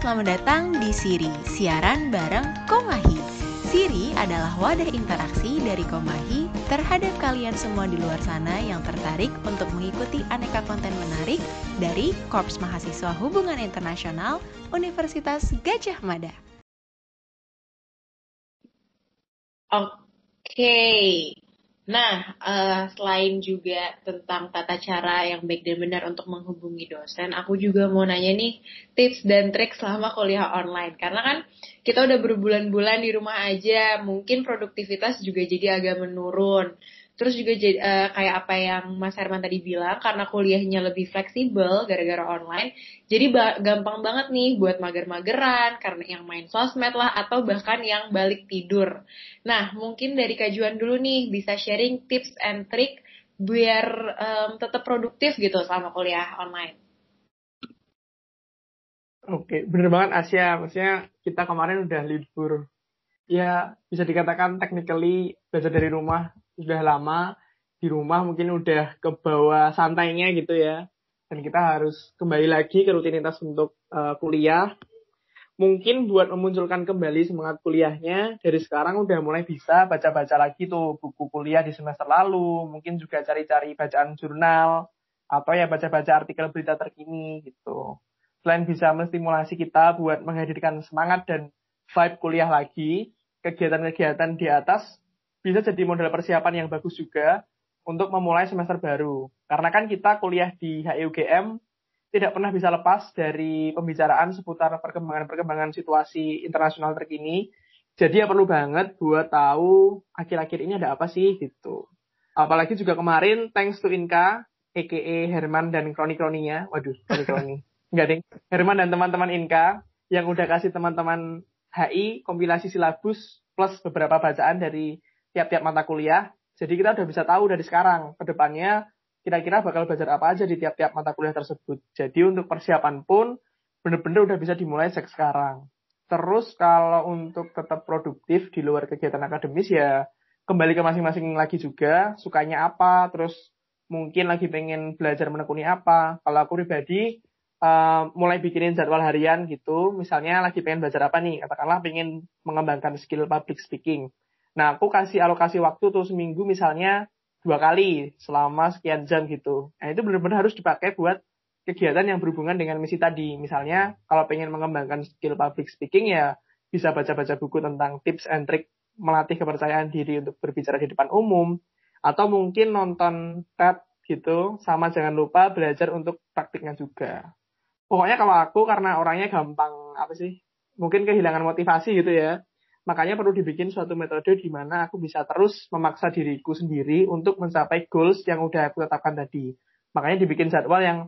selamat datang di Siri, siaran bareng Komahi. Siri adalah wadah interaksi dari Komahi terhadap kalian semua di luar sana yang tertarik untuk mengikuti aneka konten menarik dari Korps Mahasiswa Hubungan Internasional Universitas Gajah Mada. Oke, Nah, uh, selain juga tentang tata cara yang baik dan benar untuk menghubungi dosen, aku juga mau nanya nih tips dan trik selama kuliah online. Karena kan kita udah berbulan-bulan di rumah aja, mungkin produktivitas juga jadi agak menurun. Terus juga uh, kayak apa yang Mas Herman tadi bilang, karena kuliahnya lebih fleksibel gara-gara online, jadi ba gampang banget nih buat mager-mageran, karena yang main sosmed lah, atau bahkan yang balik tidur. Nah, mungkin dari kajuan dulu nih, bisa sharing tips and trick biar um, tetap produktif gitu selama kuliah online. Oke, bener banget Asia. Maksudnya kita kemarin udah libur. Ya, bisa dikatakan technically belajar dari rumah sudah lama di rumah mungkin udah ke bawah santainya gitu ya. Dan kita harus kembali lagi ke rutinitas untuk uh, kuliah. Mungkin buat memunculkan kembali semangat kuliahnya dari sekarang udah mulai bisa baca-baca lagi tuh buku kuliah di semester lalu. Mungkin juga cari-cari bacaan jurnal atau ya baca-baca artikel berita terkini gitu. Selain bisa menstimulasi kita buat menghadirkan semangat dan vibe kuliah lagi kegiatan-kegiatan di atas bisa jadi modal persiapan yang bagus juga untuk memulai semester baru. Karena kan kita kuliah di HIUGM tidak pernah bisa lepas dari pembicaraan seputar perkembangan-perkembangan situasi internasional terkini. Jadi ya perlu banget buat tahu akhir-akhir ini ada apa sih gitu. Apalagi juga kemarin thanks to Inka, EKE Herman dan kroni-kroninya. Waduh, kroni-kroni. Enggak deh. Herman dan teman-teman Inka yang udah kasih teman-teman HI kompilasi silabus plus beberapa bacaan dari tiap-tiap mata kuliah. Jadi kita udah bisa tahu dari sekarang ke depannya kira-kira bakal belajar apa aja di tiap-tiap mata kuliah tersebut. Jadi untuk persiapan pun bener-bener udah bisa dimulai sejak sekarang. Terus kalau untuk tetap produktif di luar kegiatan akademis ya kembali ke masing-masing lagi juga, sukanya apa, terus mungkin lagi pengen belajar menekuni apa. Kalau aku pribadi uh, mulai bikinin jadwal harian gitu, misalnya lagi pengen belajar apa nih, katakanlah pengen mengembangkan skill public speaking. Nah, aku kasih alokasi waktu tuh seminggu misalnya dua kali selama sekian jam gitu. Nah, itu benar-benar harus dipakai buat kegiatan yang berhubungan dengan misi tadi. Misalnya, kalau pengen mengembangkan skill public speaking ya bisa baca-baca buku tentang tips and trick melatih kepercayaan diri untuk berbicara di depan umum. Atau mungkin nonton TED gitu, sama jangan lupa belajar untuk praktiknya juga. Pokoknya kalau aku karena orangnya gampang, apa sih, mungkin kehilangan motivasi gitu ya, Makanya perlu dibikin suatu metode di mana aku bisa terus memaksa diriku sendiri untuk mencapai goals yang udah aku tetapkan tadi. Makanya dibikin jadwal yang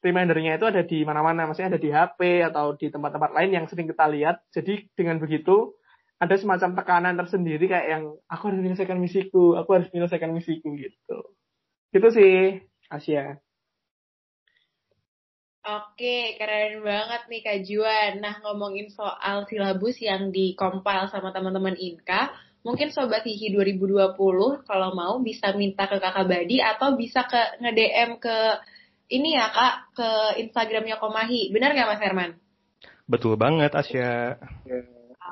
remindernya itu ada di mana-mana, maksudnya ada di HP atau di tempat-tempat lain yang sering kita lihat. Jadi dengan begitu ada semacam tekanan tersendiri kayak yang aku harus menyelesaikan misiku, aku harus menyelesaikan misiku gitu. Gitu sih, Asia. Oke, keren banget nih Kak Juan. Nah, ngomongin soal silabus yang dikompil sama teman-teman Inka, mungkin Sobat Hihi 2020 kalau mau bisa minta ke Kakak Badi atau bisa ke nge-DM ke ini ya Kak, ke Instagramnya Komahi. Benar nggak Mas Herman? Betul banget, Asya.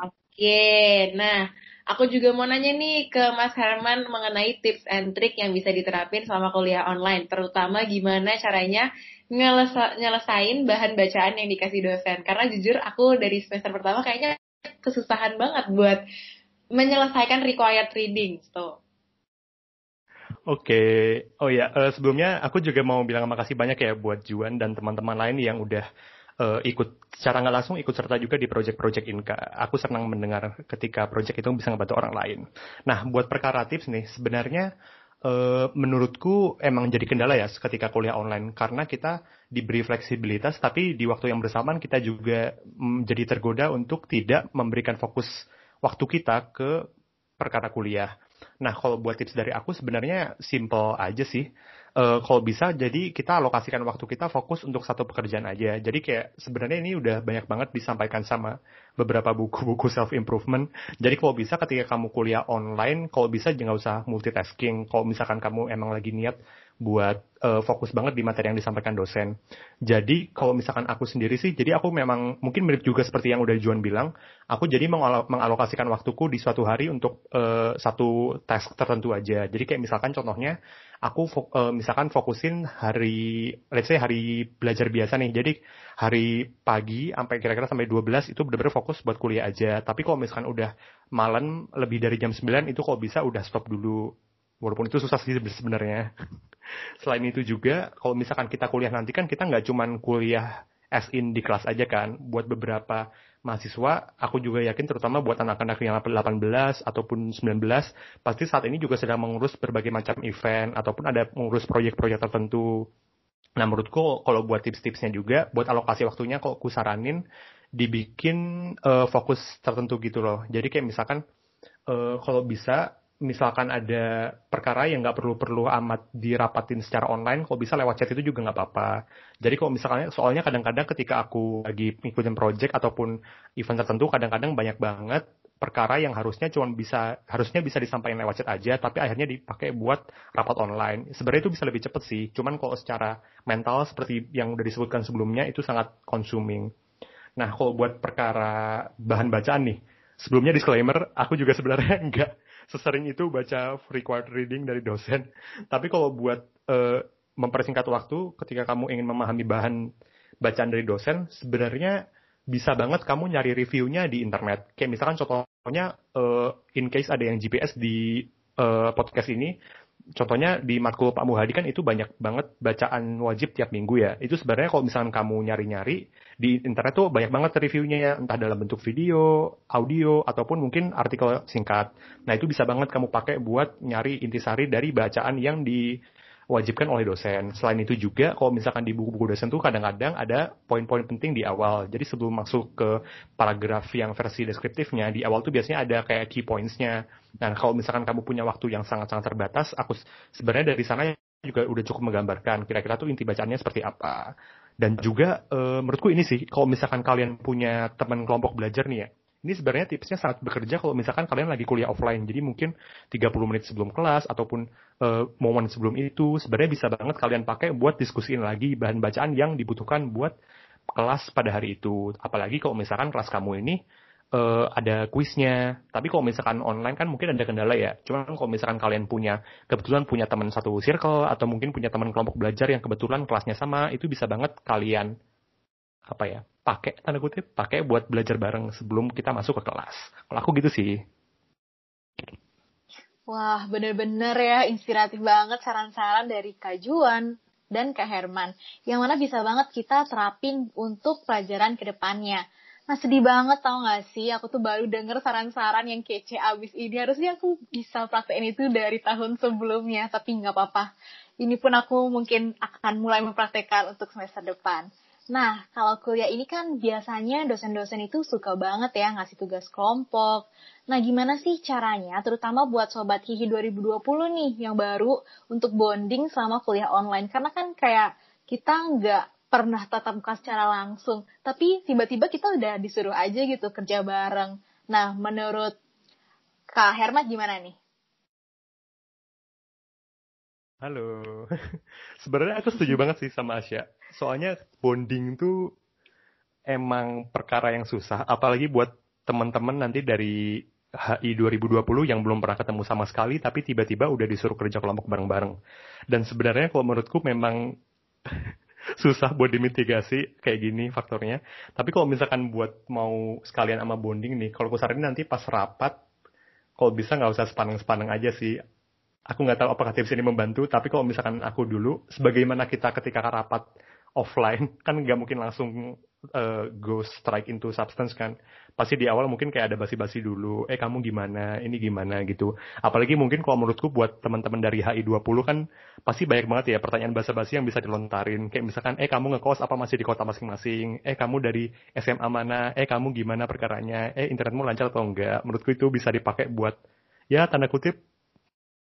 Oke, nah aku juga mau nanya nih ke Mas Herman mengenai tips and trick yang bisa diterapin selama kuliah online, terutama gimana caranya nyelesain bahan bacaan yang dikasih dosen. Karena jujur aku dari semester pertama kayaknya kesusahan banget buat menyelesaikan required reading. So. Oke, okay. oh ya uh, sebelumnya aku juga mau bilang makasih banyak ya buat Juan dan teman-teman lain yang udah uh, ikut secara nggak langsung ikut serta juga di project-project Inka. Aku senang mendengar ketika project itu bisa ngebantu orang lain. Nah, buat perkara tips nih, sebenarnya uh, menurutku emang jadi kendala ya ketika kuliah online karena kita diberi fleksibilitas tapi di waktu yang bersamaan kita juga menjadi mm, tergoda untuk tidak memberikan fokus waktu kita ke perkara kuliah. Nah, kalau buat tips dari aku sebenarnya simple aja sih uh, kalau bisa jadi kita alokasikan waktu kita fokus untuk satu pekerjaan aja. Jadi kayak sebenarnya ini udah banyak banget disampaikan sama beberapa buku-buku self improvement. Jadi kalau bisa ketika kamu kuliah online, kalau bisa jangan usah multitasking. Kalau misalkan kamu emang lagi niat buat uh, fokus banget di materi yang disampaikan dosen. Jadi kalau misalkan aku sendiri sih, jadi aku memang mungkin mirip juga seperti yang udah Juan bilang, aku jadi mengalokasikan waktuku di suatu hari untuk uh, satu task tertentu aja. Jadi kayak misalkan contohnya, aku uh, misalkan fokusin hari, let's say hari belajar biasa nih. Jadi hari pagi sampai kira-kira sampai 12 itu benar-benar fokus buat kuliah aja. Tapi kalau misalkan udah malam lebih dari jam 9 itu kok bisa udah stop dulu walaupun itu susah sih sebenarnya. Selain itu juga, kalau misalkan kita kuliah nanti kan kita nggak cuman kuliah as in di kelas aja kan. Buat beberapa mahasiswa, aku juga yakin terutama buat anak-anak yang 18 ataupun 19, pasti saat ini juga sedang mengurus berbagai macam event ataupun ada mengurus proyek-proyek tertentu. Nah menurutku kalau buat tips-tipsnya juga, buat alokasi waktunya kok aku saranin dibikin uh, fokus tertentu gitu loh. Jadi kayak misalkan uh, kalau bisa misalkan ada perkara yang nggak perlu-perlu amat dirapatin secara online, kalau bisa lewat chat itu juga nggak apa-apa. Jadi kalau misalkan, soalnya kadang-kadang ketika aku lagi ngikutin project ataupun event tertentu, kadang-kadang banyak banget perkara yang harusnya cuma bisa harusnya bisa disampaikan lewat chat aja, tapi akhirnya dipakai buat rapat online. Sebenarnya itu bisa lebih cepet sih, cuman kalau secara mental seperti yang udah disebutkan sebelumnya itu sangat consuming. Nah, kalau buat perkara bahan bacaan nih, sebelumnya disclaimer, aku juga sebenarnya nggak sesering itu baca required reading dari dosen. Tapi kalau buat uh, mempersingkat waktu ketika kamu ingin memahami bahan bacaan dari dosen, sebenarnya bisa banget kamu nyari reviewnya di internet. Kayak misalkan contohnya uh, in case ada yang GPS di uh, podcast ini, contohnya di matkul Pak Muhadi kan itu banyak banget bacaan wajib tiap minggu ya. Itu sebenarnya kalau misalkan kamu nyari-nyari di internet tuh banyak banget reviewnya ya, entah dalam bentuk video, audio, ataupun mungkin artikel singkat. Nah itu bisa banget kamu pakai buat nyari intisari dari bacaan yang di wajibkan oleh dosen. Selain itu juga, kalau misalkan di buku-buku dosen tuh kadang-kadang ada poin-poin penting di awal. Jadi sebelum masuk ke paragraf yang versi deskriptifnya, di awal tuh biasanya ada kayak key points-nya. Nah, kalau misalkan kamu punya waktu yang sangat-sangat terbatas, aku sebenarnya dari sana juga udah cukup menggambarkan kira-kira tuh inti bacaannya seperti apa. Dan juga e, menurutku ini sih, kalau misalkan kalian punya teman kelompok belajar nih ya, ini sebenarnya tipsnya sangat bekerja kalau misalkan kalian lagi kuliah offline. Jadi mungkin 30 menit sebelum kelas ataupun uh, momen sebelum itu sebenarnya bisa banget kalian pakai buat diskusiin lagi bahan bacaan yang dibutuhkan buat kelas pada hari itu. Apalagi kalau misalkan kelas kamu ini uh, ada kuisnya. Tapi kalau misalkan online kan mungkin ada kendala ya. Cuma kalau misalkan kalian punya kebetulan punya teman satu circle atau mungkin punya teman kelompok belajar yang kebetulan kelasnya sama, itu bisa banget kalian apa ya pakai tanda kutip pakai buat belajar bareng sebelum kita masuk ke kelas. Kalau aku gitu sih. Wah, bener-bener ya inspiratif banget saran-saran dari Kak Juan dan Kak Herman. Yang mana bisa banget kita terapin untuk pelajaran ke depannya. Nah sedih banget tau gak sih, aku tuh baru denger saran-saran yang kece abis ini. Harusnya aku bisa praktekin itu dari tahun sebelumnya, tapi nggak apa-apa. Ini pun aku mungkin akan mulai mempraktekkan untuk semester depan. Nah, kalau kuliah ini kan biasanya dosen-dosen itu suka banget ya ngasih tugas kelompok. Nah, gimana sih caranya, terutama buat Sobat Hihi 2020 nih, yang baru untuk bonding selama kuliah online? Karena kan kayak kita nggak pernah tatap muka secara langsung, tapi tiba-tiba kita udah disuruh aja gitu kerja bareng. Nah, menurut Kak Hermat gimana nih? Halo. Sebenarnya aku setuju banget sih sama Asya. Soalnya bonding tuh emang perkara yang susah, apalagi buat teman-teman nanti dari HI 2020 yang belum pernah ketemu sama sekali tapi tiba-tiba udah disuruh kerja kelompok bareng-bareng. Dan sebenarnya kalau menurutku memang susah buat dimitigasi kayak gini faktornya. Tapi kalau misalkan buat mau sekalian sama bonding nih, kalau aku saranin nanti pas rapat, kalau bisa nggak usah sepaneng-sepaneng aja sih aku nggak tahu apakah tips ini membantu, tapi kalau misalkan aku dulu, sebagaimana kita ketika rapat offline, kan nggak mungkin langsung uh, go strike into substance kan. Pasti di awal mungkin kayak ada basi-basi dulu, eh kamu gimana, ini gimana gitu. Apalagi mungkin kalau menurutku buat teman-teman dari HI 20 kan, pasti banyak banget ya pertanyaan basa-basi yang bisa dilontarin. Kayak misalkan, eh kamu ngekos apa masih di kota masing-masing, eh kamu dari SMA mana, eh kamu gimana perkaranya, eh internetmu lancar atau enggak. Menurutku itu bisa dipakai buat, ya tanda kutip,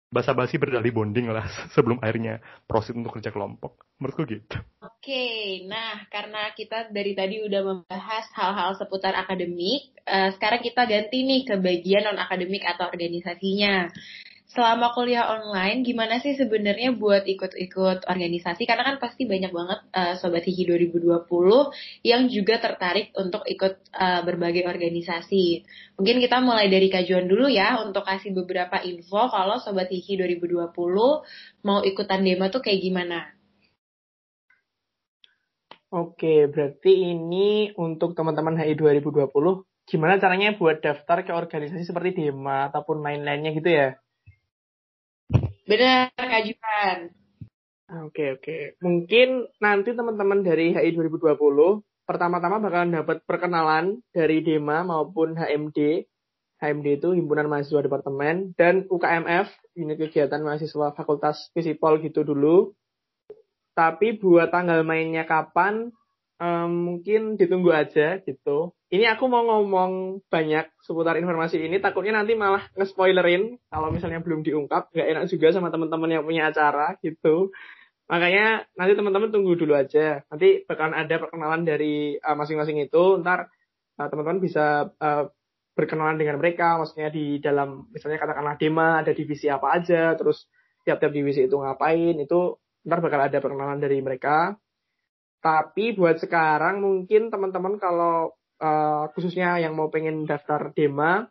basa-basi berdali bonding lah sebelum akhirnya proses untuk kerja kelompok. Menurutku gitu. Oke, nah karena kita dari tadi udah membahas hal-hal seputar akademik, uh, sekarang kita ganti nih ke bagian non-akademik atau organisasinya. Selama kuliah online gimana sih sebenarnya buat ikut-ikut organisasi karena kan pasti banyak banget uh, sobat Hihi 2020 yang juga tertarik untuk ikut uh, berbagai organisasi. Mungkin kita mulai dari kajuan dulu ya untuk kasih beberapa info kalau sobat Hihi 2020 mau ikutan demo tuh kayak gimana. Oke, berarti ini untuk teman-teman HI 2020 gimana caranya buat daftar ke organisasi seperti DEMA ataupun lain-lainnya gitu ya? Benar, kajuan. Oke, oke. Mungkin nanti teman-teman dari HI 2020 pertama-tama bakalan dapat perkenalan dari DEMA maupun HMD. HMD itu Himpunan Mahasiswa Departemen dan UKMF, unit kegiatan mahasiswa Fakultas Fisipol gitu dulu. Tapi buat tanggal mainnya kapan, um, mungkin ditunggu aja gitu. Ini aku mau ngomong banyak seputar informasi ini takutnya nanti malah nge-spoilerin kalau misalnya belum diungkap nggak enak juga sama teman-teman yang punya acara gitu. Makanya nanti teman-teman tunggu dulu aja. Nanti bakalan ada perkenalan dari uh, masing-masing itu. Ntar uh, teman-teman bisa uh, berkenalan dengan mereka maksudnya di dalam misalnya katakanlah dema ada divisi apa aja terus tiap-tiap divisi itu ngapain itu ntar bakal ada perkenalan dari mereka tapi buat sekarang mungkin teman-teman kalau uh, khususnya yang mau pengen daftar Dema,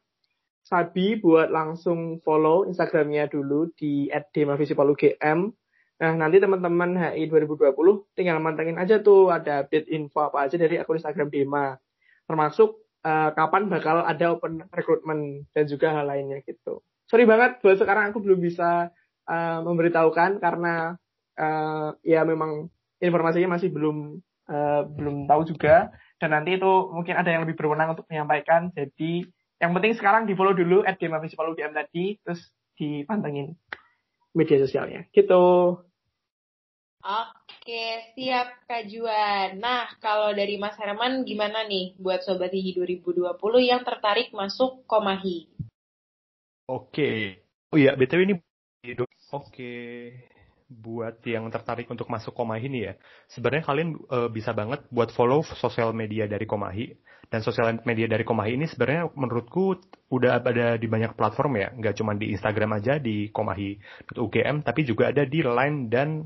Sabi buat langsung follow Instagramnya dulu di @demavisipalugm. Nah, nanti teman-teman HI 2020 tinggal mantengin aja tuh ada update info apa aja dari akun Instagram Dema. Termasuk uh, kapan bakal ada open recruitment dan juga hal lainnya gitu. Sorry banget buat sekarang aku belum bisa uh, memberitahukan karena uh, ya memang informasinya masih belum uh, belum tahu juga dan nanti itu mungkin ada yang lebih berwenang untuk menyampaikan. Jadi yang penting sekarang di follow dulu at UGM tadi, terus dipantengin media sosialnya. Gitu. Oke, siap Kak Juan. Nah, kalau dari Mas Herman gimana nih buat Sobat Hihi 2020 yang tertarik masuk Komahi? Oke. Oh iya, BTW ini Oke buat yang tertarik untuk masuk Komahi nih ya, sebenarnya kalian uh, bisa banget buat follow sosial media dari Komahi. Dan sosial media dari Komahi ini sebenarnya menurutku udah ada di banyak platform ya, nggak cuma di Instagram aja di komahi.ugm, tapi juga ada di Line dan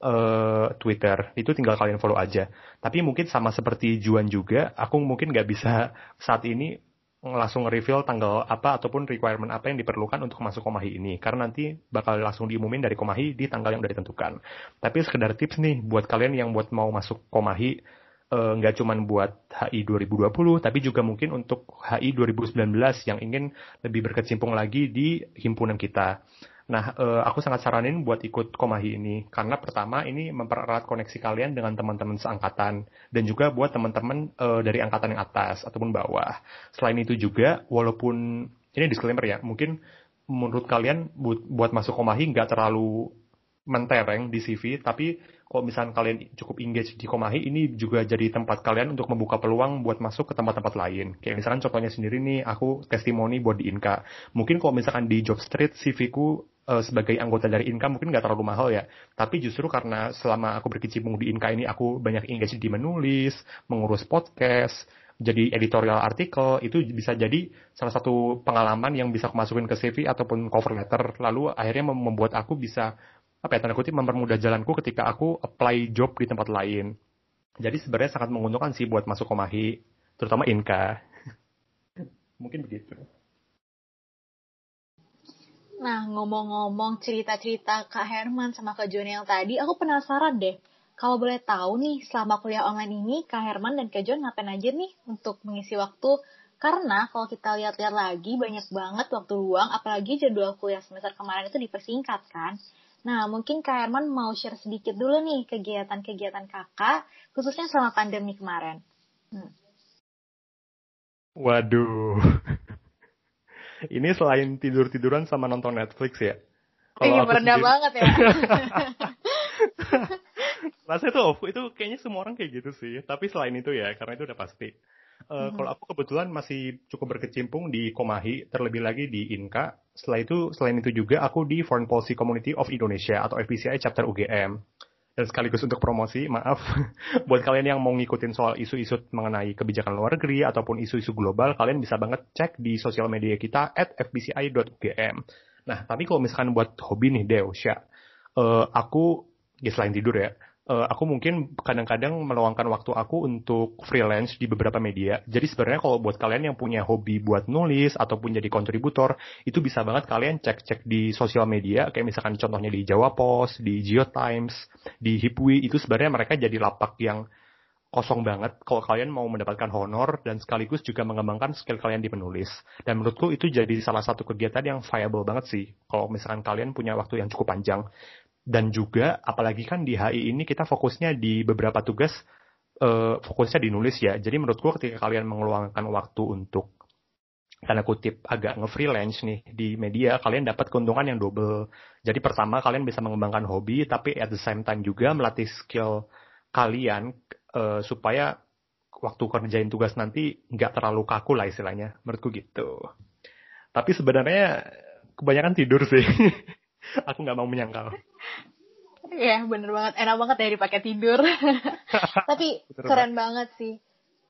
uh, Twitter. Itu tinggal kalian follow aja. Tapi mungkin sama seperti Juan juga, aku mungkin nggak bisa saat ini langsung reveal tanggal apa ataupun requirement apa yang diperlukan untuk masuk Komahi ini karena nanti bakal langsung diumumin dari Komahi di tanggal yang udah ditentukan. Tapi sekedar tips nih buat kalian yang buat mau masuk Komahi eh, nggak uh, cuman buat HI 2020 tapi juga mungkin untuk HI 2019 yang ingin lebih berkecimpung lagi di himpunan kita. Nah, uh, aku sangat saranin buat ikut Komahi ini karena pertama ini mempererat koneksi kalian dengan teman-teman seangkatan dan juga buat teman-teman uh, dari angkatan yang atas ataupun bawah. Selain itu juga, walaupun ini disclaimer ya, mungkin menurut kalian buat, masuk Komahi nggak terlalu mentereng di CV, tapi kalau misalnya kalian cukup engage di Komahi, ini juga jadi tempat kalian untuk membuka peluang buat masuk ke tempat-tempat lain. Kayak misalkan contohnya sendiri nih, aku testimoni buat di Inka. Mungkin kalau misalkan di job street, CV-ku uh, sebagai anggota dari Inka mungkin nggak terlalu mahal ya. Tapi justru karena selama aku berkecimpung di Inka ini, aku banyak engage di menulis, mengurus podcast, jadi editorial artikel itu bisa jadi salah satu pengalaman yang bisa aku masukin ke CV ataupun cover letter lalu akhirnya membuat aku bisa apa ya tanda kutip mempermudah jalanku ketika aku apply job di tempat lain. Jadi sebenarnya sangat menguntungkan sih buat masuk Komahi, terutama Inka. Mungkin begitu. Nah, ngomong-ngomong cerita-cerita Kak Herman sama Kak Joni yang tadi, aku penasaran deh. Kalau boleh tahu nih, selama kuliah online ini, Kak Herman dan Kak Jon ngapain aja nih untuk mengisi waktu? Karena kalau kita lihat-lihat lagi, banyak banget waktu luang, apalagi jadwal kuliah semester kemarin itu dipersingkat kan. Nah, mungkin Kak Herman mau share sedikit dulu nih kegiatan-kegiatan kakak, khususnya selama pandemi kemarin. Hmm. Waduh. Ini selain tidur-tiduran sama nonton Netflix ya? Iya, merendah sendiri... banget ya. Rasanya tuh, itu kayaknya semua orang kayak gitu sih. Tapi selain itu ya, karena itu udah pasti. Uh, mm-hmm. Kalau aku kebetulan masih cukup berkecimpung di Komahi, terlebih lagi di Inka. Setelah itu, selain itu juga aku di Foreign Policy Community of Indonesia atau FPCI Chapter UGM. Dan sekaligus untuk promosi, maaf, buat kalian yang mau ngikutin soal isu-isu mengenai kebijakan luar negeri ataupun isu-isu global, kalian bisa banget cek di sosial media kita at fbci.ugm. Nah, tapi kalau misalkan buat hobi nih, Deosha, uh, aku, ya selain tidur ya, uh, aku mungkin kadang-kadang meluangkan waktu aku untuk freelance di beberapa media. Jadi sebenarnya kalau buat kalian yang punya hobi buat nulis ataupun jadi kontributor, itu bisa banget kalian cek-cek di sosial media, kayak misalkan contohnya di Jawa Post, di Geotimes, di Hipwi, itu sebenarnya mereka jadi lapak yang kosong banget kalau kalian mau mendapatkan honor dan sekaligus juga mengembangkan skill kalian di penulis. Dan menurutku itu jadi salah satu kegiatan yang viable banget sih kalau misalkan kalian punya waktu yang cukup panjang. Dan juga apalagi kan di HI ini kita fokusnya di beberapa tugas uh, fokusnya di nulis ya. Jadi menurutku ketika kalian mengeluangkan waktu untuk tanda kutip agak nge-freelance nih di media, kalian dapat keuntungan yang double. Jadi pertama kalian bisa mengembangkan hobi, tapi at the same time juga melatih skill kalian uh, supaya waktu kerjain tugas nanti nggak terlalu kaku lah istilahnya menurutku gitu tapi sebenarnya kebanyakan tidur sih aku nggak mau menyangkal Iya bener banget. Enak banget ya dipakai tidur. Tapi bener keren banget. banget sih.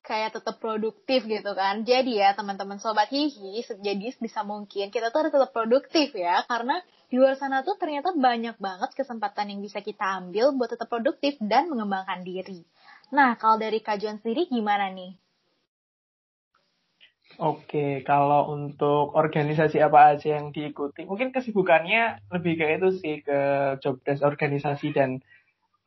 Kayak tetap produktif gitu kan. Jadi ya teman-teman sobat hihi jadi bisa mungkin kita tuh harus tetap produktif ya. Karena di luar sana tuh ternyata banyak banget kesempatan yang bisa kita ambil buat tetap produktif dan mengembangkan diri. Nah, kalau dari kajuan sendiri gimana nih? Oke, kalau untuk organisasi apa aja yang diikuti, mungkin kesibukannya lebih kayak itu sih ke job desk organisasi dan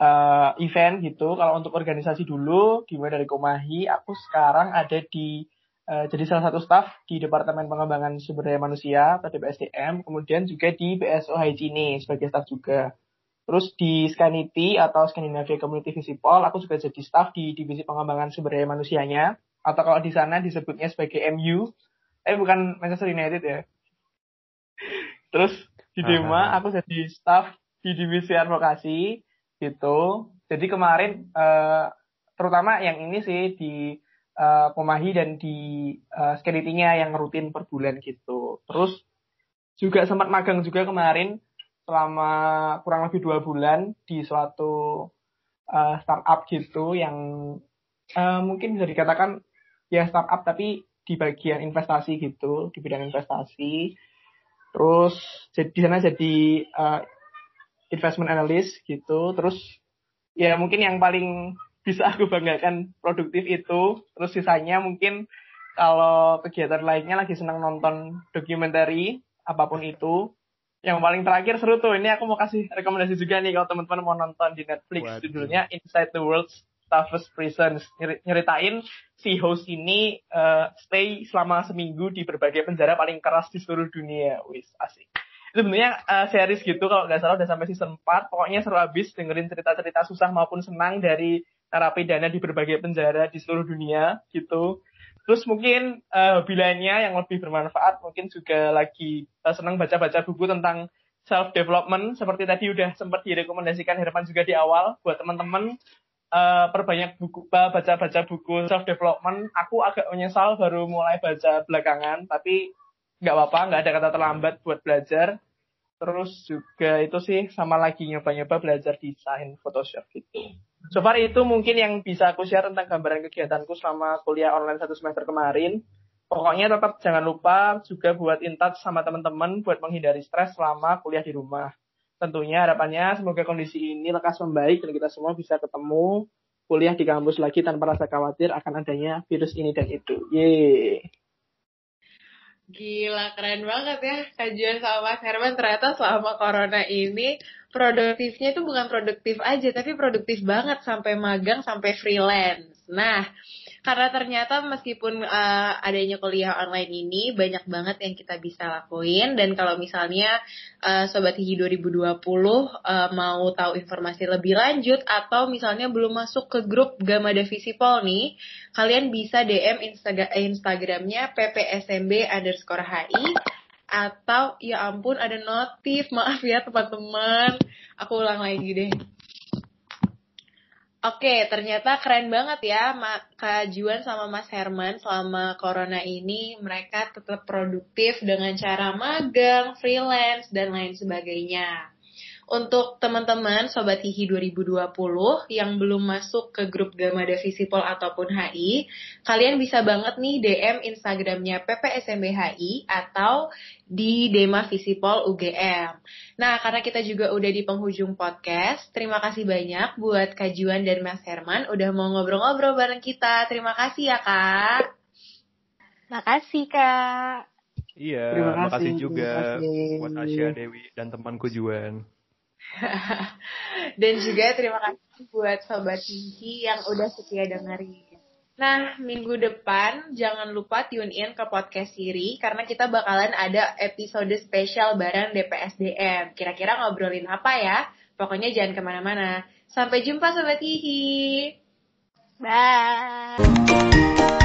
uh, event gitu. Kalau untuk organisasi dulu, gimana dari Komahi, aku sekarang ada di uh, jadi salah satu staff di Departemen Pengembangan Sumber Daya Manusia atau DPSDM, kemudian juga di BSO Hygiene sebagai staff juga. Terus di Scanity atau Scandinavia Community Visipol, aku juga jadi staff di Divisi Pengembangan Sumber Daya Manusianya. Atau kalau di sana disebutnya sebagai MU. Eh bukan Manchester United ya. Terus di Dema aku jadi staff di Divisi Advokasi gitu. Jadi kemarin uh, terutama yang ini sih di uh, Pomahi dan di uh, yang rutin per bulan gitu. Terus juga sempat magang juga kemarin selama kurang lebih dua bulan di suatu uh, startup gitu yang uh, mungkin bisa dikatakan ya startup tapi di bagian investasi gitu di bidang investasi. Terus jadi di sana jadi uh, investment analyst gitu. Terus ya mungkin yang paling bisa aku banggakan produktif itu terus sisanya mungkin kalau kegiatan lainnya lagi senang nonton dokumenter apa pun itu. Yang paling terakhir seru tuh ini aku mau kasih rekomendasi juga nih kalau teman-teman mau nonton di Netflix Waduh. judulnya Inside the World's Toughest Prisons nyeritain si host ini uh, stay selama seminggu di berbagai penjara paling keras di seluruh dunia. Wis asik. Itu sebenarnya uh, series gitu kalau nggak salah udah sampai season 4 pokoknya seru abis dengerin cerita-cerita susah maupun senang dari narapidana di berbagai penjara di seluruh dunia gitu. Terus mungkin uh, hobi lainnya yang lebih bermanfaat mungkin juga lagi uh, senang baca-baca buku tentang self development seperti tadi udah sempat direkomendasikan Herman juga di awal buat teman-teman uh, perbanyak buku baca-baca buku self development. Aku agak menyesal baru mulai baca belakangan tapi nggak apa-apa nggak ada kata terlambat buat belajar. Terus juga itu sih sama lagi nyoba-nyoba belajar desain Photoshop gitu. So far itu mungkin yang bisa aku share tentang gambaran kegiatanku selama kuliah online satu semester kemarin. Pokoknya tetap jangan lupa juga buat in touch sama teman-teman buat menghindari stres selama kuliah di rumah. Tentunya harapannya semoga kondisi ini lekas membaik dan kita semua bisa ketemu kuliah di kampus lagi tanpa rasa khawatir akan adanya virus ini dan itu. Yeay. Gila, keren banget ya kajian sama Mas Herman. Ternyata selama corona ini produktifnya itu bukan produktif aja, tapi produktif banget sampai magang, sampai freelance. Nah, karena ternyata meskipun uh, adanya kuliah online ini banyak banget yang kita bisa lakuin dan kalau misalnya uh, sobat Hiji 2020 uh, mau tahu informasi lebih lanjut atau misalnya belum masuk ke grup Gama Pol nih kalian bisa DM Instagram Instagramnya ppsmb underscore hi atau ya ampun ada notif maaf ya teman-teman. Aku ulang lagi deh. Oke, ternyata keren banget ya Kak Juan sama Mas Herman selama corona ini. Mereka tetap produktif dengan cara magang, freelance, dan lain sebagainya. Untuk teman-teman Sobat Hihi 2020 yang belum masuk ke grup Gamada Visipol ataupun HI, kalian bisa banget nih DM Instagramnya PPSMBHI atau di Dema Visipol UGM. Nah, karena kita juga udah di penghujung podcast, terima kasih banyak buat Kajuan dan Mas Herman udah mau ngobrol-ngobrol bareng kita. Terima kasih ya, Kak. Makasih, Kak. Iya, Terima terima kasih, kasih juga terima kasih. buat Asia, Dewi, dan temanku Juan. Dan juga terima kasih buat Sobat Hihi yang udah setia dengerin. Nah, minggu depan jangan lupa tune in ke podcast Siri karena kita bakalan ada episode spesial bareng DPSDM. Kira-kira ngobrolin apa ya? Pokoknya jangan ke mana-mana. Sampai jumpa Sobat Hihi! Bye.